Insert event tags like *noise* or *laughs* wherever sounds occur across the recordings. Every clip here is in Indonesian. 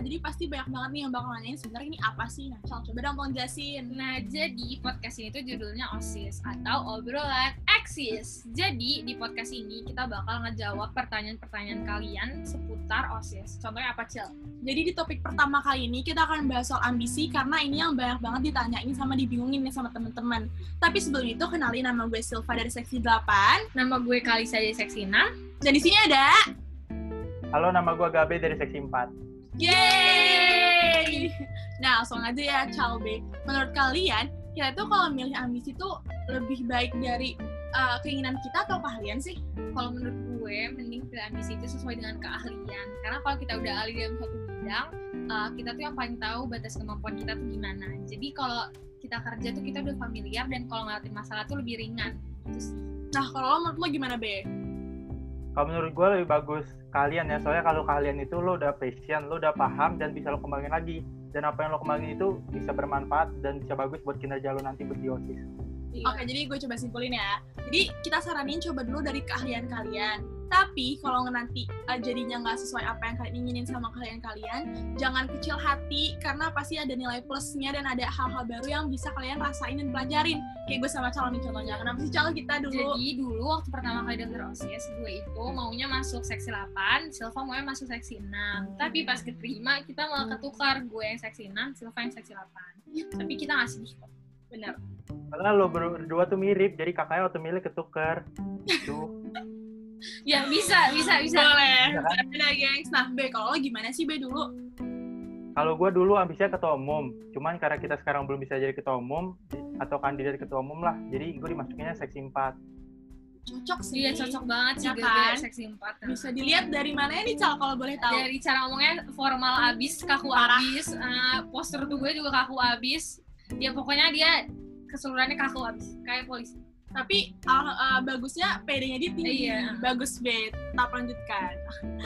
jadi pasti banyak banget nih yang bakal nanyain sebenarnya ini apa sih? Nah, Cal, coba dong tolong jelasin. Nah, jadi podcast ini tuh judulnya OSIS atau obrolan eksis. Jadi di podcast ini kita bakal ngejawab pertanyaan-pertanyaan kalian seputar OSIS. Contohnya apa, Cil? Jadi di topik pertama kali ini kita akan bahas soal ambisi karena ini yang banyak banget ditanyain sama dibingungin nih sama teman-teman. Tapi sebelum itu kenalin nama gue Silva dari seksi 8 Nama gue Kalisa dari seksi 6. dan di sini ada Halo, nama gue Gabe dari seksi 4. Yeay! Nah, langsung aja ya, Calbe. Menurut kalian, kita tuh kalau milih ambisi tuh lebih baik dari uh, keinginan kita atau keahlian sih? Kalau menurut gue, mending pilih ambisi itu sesuai dengan keahlian. Karena kalau kita udah ahli dalam suatu bidang, uh, kita tuh yang paling tahu batas kemampuan kita tuh gimana. Jadi kalau kita kerja tuh kita udah familiar dan kalau ngelatin masalah tuh lebih ringan. Terus Nah, kalau lo menurut lo gimana, Be? Kalau menurut gue lebih bagus kalian ya, soalnya kalau kalian itu lo udah passion, lo udah paham dan bisa lo kembangin lagi. Dan apa yang lo kembangin itu bisa bermanfaat dan bisa bagus buat kinerja lo nanti buat di OSIS. Oke, jadi gue coba simpulin ya. Jadi kita saranin coba dulu dari keahlian kalian. Tapi kalau nanti uh, jadinya nggak sesuai apa yang kalian inginin sama keahlian kalian, jangan kecil hati karena pasti ada nilai plusnya dan ada hal-hal baru yang bisa kalian rasain dan pelajarin. Kayak gue sama calon nih contohnya. Kenapa sih calon kita dulu? Jadi dulu waktu pertama kali denger OSIS, gue itu maunya masuk seksi 8, Silva maunya masuk seksi 6. Tapi pas keterima, kita malah ketukar. Gue yang seksi 6, Silva yang seksi 8. Tapi kita nggak sedih kok. Bener. Karena lo berdua tuh mirip, jadi kakaknya waktu milih ketuker. *laughs* Tuh. Ya bisa, bisa, bisa. Boleh. Bisa kan? Ada gengs. Nah, Be, kalau lo gimana sih, Be, dulu? Kalau gue dulu ambisinya ketua umum, cuman karena kita sekarang belum bisa jadi ketua umum atau kandidat ketua umum lah, jadi gue dimasukinnya seksi 4. Cocok sih. Iya cocok banget sih Ya kan? seksi 4. Bisa dilihat dari mana nih, Cal, kalau boleh tahu. Dari cara ngomongnya formal abis, kaku Parah. abis, postur tuh gue juga kaku abis. Ya pokoknya dia keseluruhannya kaku abis, kayak polisi. Tapi uh, uh, bagusnya PD-nya dia tinggi. Iya. Bagus, Be. Tetap lanjutkan.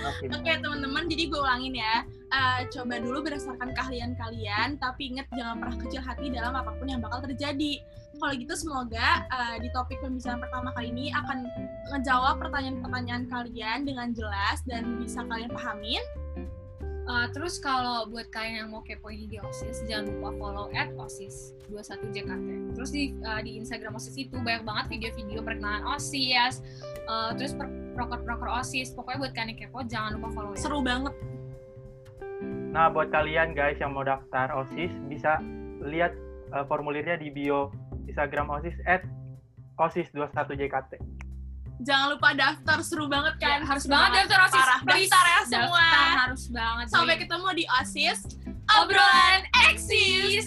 Oke. Oke teman-teman, jadi gue ulangin ya. Eh, coba dulu berdasarkan keahlian kalian, tapi ingat jangan pernah kecil hati dalam apa pun yang bakal terjadi. Kalau gitu semoga eh, di topik pembicaraan pertama kali ini akan ngejawab pertanyaan-pertanyaan kalian dengan jelas dan bisa kalian pahamin. Eh, terus kalau buat kalian yang mau kepoin di OSIS, jangan lupa follow at OSIS 21JKT. Terus di, eh, di Instagram OSIS itu banyak banget video-video perkenalan OSIS, eh, terus proker-proker OSIS. Pokoknya buat kalian yang kepo, jangan lupa follow ya. Seru banget. Nah, buat kalian guys yang mau daftar OSIS, bisa lihat uh, formulirnya di bio Instagram OSIS at OSIS21JKT. Jangan lupa daftar, seru banget Ya, kan? harus Seru banget daftar OSIS. Parah, please. daftar ya semua. Daftar harus banget. Sampai ketemu di OSIS. obrolan eksis.